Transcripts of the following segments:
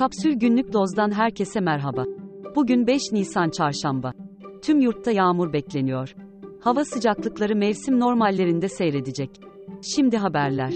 Kapsül Günlük Doz'dan herkese merhaba. Bugün 5 Nisan Çarşamba. Tüm yurtta yağmur bekleniyor. Hava sıcaklıkları mevsim normallerinde seyredecek. Şimdi haberler.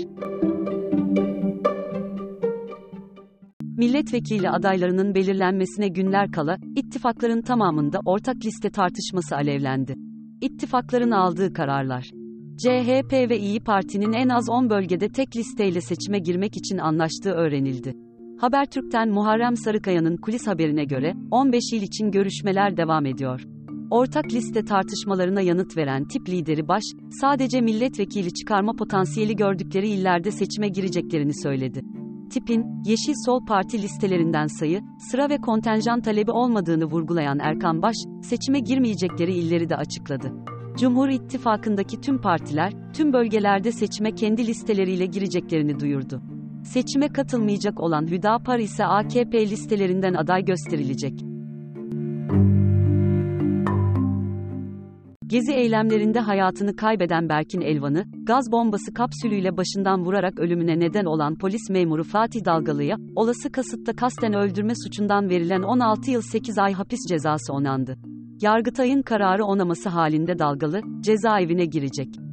Milletvekili adaylarının belirlenmesine günler kala, ittifakların tamamında ortak liste tartışması alevlendi. İttifakların aldığı kararlar. CHP ve İyi Parti'nin en az 10 bölgede tek listeyle seçime girmek için anlaştığı öğrenildi. Habertürk'ten Muharrem Sarıkaya'nın kulis haberine göre, 15 il için görüşmeler devam ediyor. Ortak liste tartışmalarına yanıt veren tip lideri Baş, sadece milletvekili çıkarma potansiyeli gördükleri illerde seçime gireceklerini söyledi. Tip'in, Yeşil Sol Parti listelerinden sayı, sıra ve kontenjan talebi olmadığını vurgulayan Erkan Baş, seçime girmeyecekleri illeri de açıkladı. Cumhur İttifakı'ndaki tüm partiler, tüm bölgelerde seçime kendi listeleriyle gireceklerini duyurdu. Seçime katılmayacak olan Hüdapar ise AKP listelerinden aday gösterilecek. Gezi eylemlerinde hayatını kaybeden Berkin Elvan'ı, gaz bombası kapsülüyle başından vurarak ölümüne neden olan polis memuru Fatih Dalgalı'ya, olası kasıtta kasten öldürme suçundan verilen 16 yıl 8 ay hapis cezası onandı. Yargıtay'ın kararı onaması halinde Dalgalı, cezaevine girecek.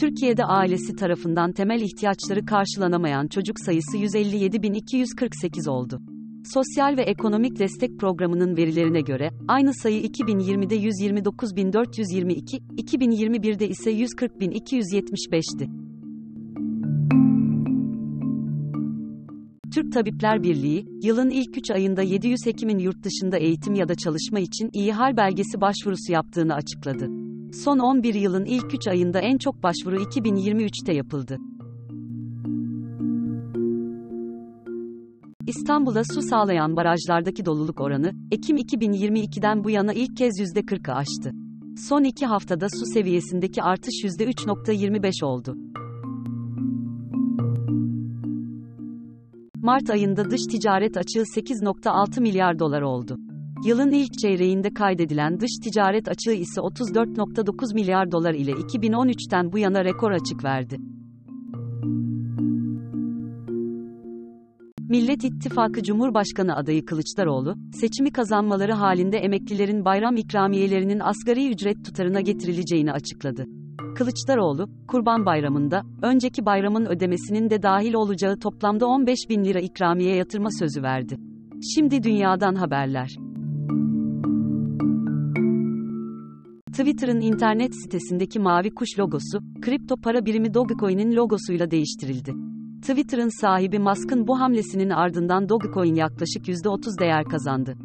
Türkiye'de ailesi tarafından temel ihtiyaçları karşılanamayan çocuk sayısı 157.248 oldu. Sosyal ve Ekonomik Destek Programı'nın verilerine göre, aynı sayı 2020'de 129.422, 2021'de ise 140.275'ti. Türk Tabipler Birliği, yılın ilk 3 ayında 700 hekimin yurt dışında eğitim ya da çalışma için iyi hal belgesi başvurusu yaptığını açıkladı. Son 11 yılın ilk 3 ayında en çok başvuru 2023'te yapıldı. İstanbul'a su sağlayan barajlardaki doluluk oranı, Ekim 2022'den bu yana ilk kez %40'ı aştı. Son iki haftada su seviyesindeki artış %3.25 oldu. Mart ayında dış ticaret açığı 8.6 milyar dolar oldu. Yılın ilk çeyreğinde kaydedilen dış ticaret açığı ise 34.9 milyar dolar ile 2013'ten bu yana rekor açık verdi. Millet İttifakı Cumhurbaşkanı adayı Kılıçdaroğlu, seçimi kazanmaları halinde emeklilerin bayram ikramiyelerinin asgari ücret tutarına getirileceğini açıkladı. Kılıçdaroğlu, Kurban Bayramı'nda, önceki bayramın ödemesinin de dahil olacağı toplamda 15 bin lira ikramiye yatırma sözü verdi. Şimdi dünyadan haberler. Twitter'ın internet sitesindeki mavi kuş logosu, kripto para birimi Dogecoin'in logosuyla değiştirildi. Twitter'ın sahibi Musk'ın bu hamlesinin ardından Dogecoin yaklaşık %30 değer kazandı.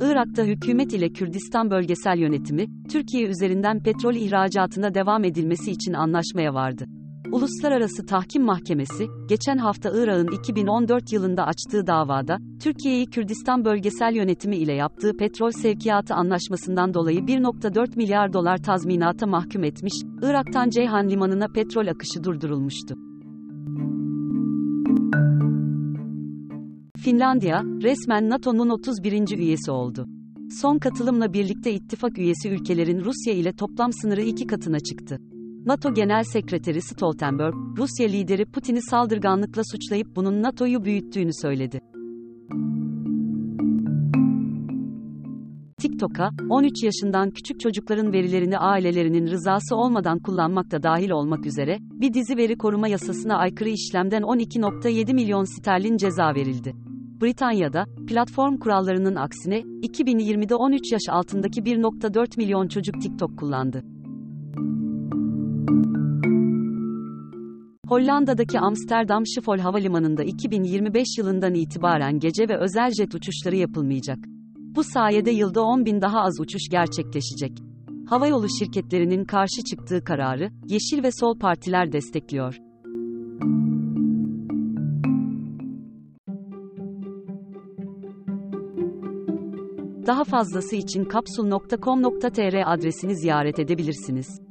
Irak'ta hükümet ile Kürdistan Bölgesel Yönetimi, Türkiye üzerinden petrol ihracatına devam edilmesi için anlaşmaya vardı. Uluslararası Tahkim Mahkemesi, geçen hafta Irak'ın 2014 yılında açtığı davada, Türkiye'yi Kürdistan Bölgesel Yönetimi ile yaptığı petrol sevkiyatı anlaşmasından dolayı 1.4 milyar dolar tazminata mahkum etmiş, Irak'tan Ceyhan Limanı'na petrol akışı durdurulmuştu. Finlandiya, resmen NATO'nun 31. üyesi oldu. Son katılımla birlikte ittifak üyesi ülkelerin Rusya ile toplam sınırı iki katına çıktı. NATO Genel Sekreteri Stoltenberg, Rusya lideri Putin'i saldırganlıkla suçlayıp bunun NATO'yu büyüttüğünü söyledi. TikTok'a, 13 yaşından küçük çocukların verilerini ailelerinin rızası olmadan kullanmakta dahil olmak üzere, bir dizi veri koruma yasasına aykırı işlemden 12.7 milyon sterlin ceza verildi. Britanya'da, platform kurallarının aksine, 2020'de 13 yaş altındaki 1.4 milyon çocuk TikTok kullandı. Hollanda'daki Amsterdam Schiphol Havalimanı'nda 2025 yılından itibaren gece ve özel jet uçuşları yapılmayacak. Bu sayede yılda 10 bin daha az uçuş gerçekleşecek. Havayolu şirketlerinin karşı çıktığı kararı, Yeşil ve Sol partiler destekliyor. Daha fazlası için kapsul.com.tr adresini ziyaret edebilirsiniz.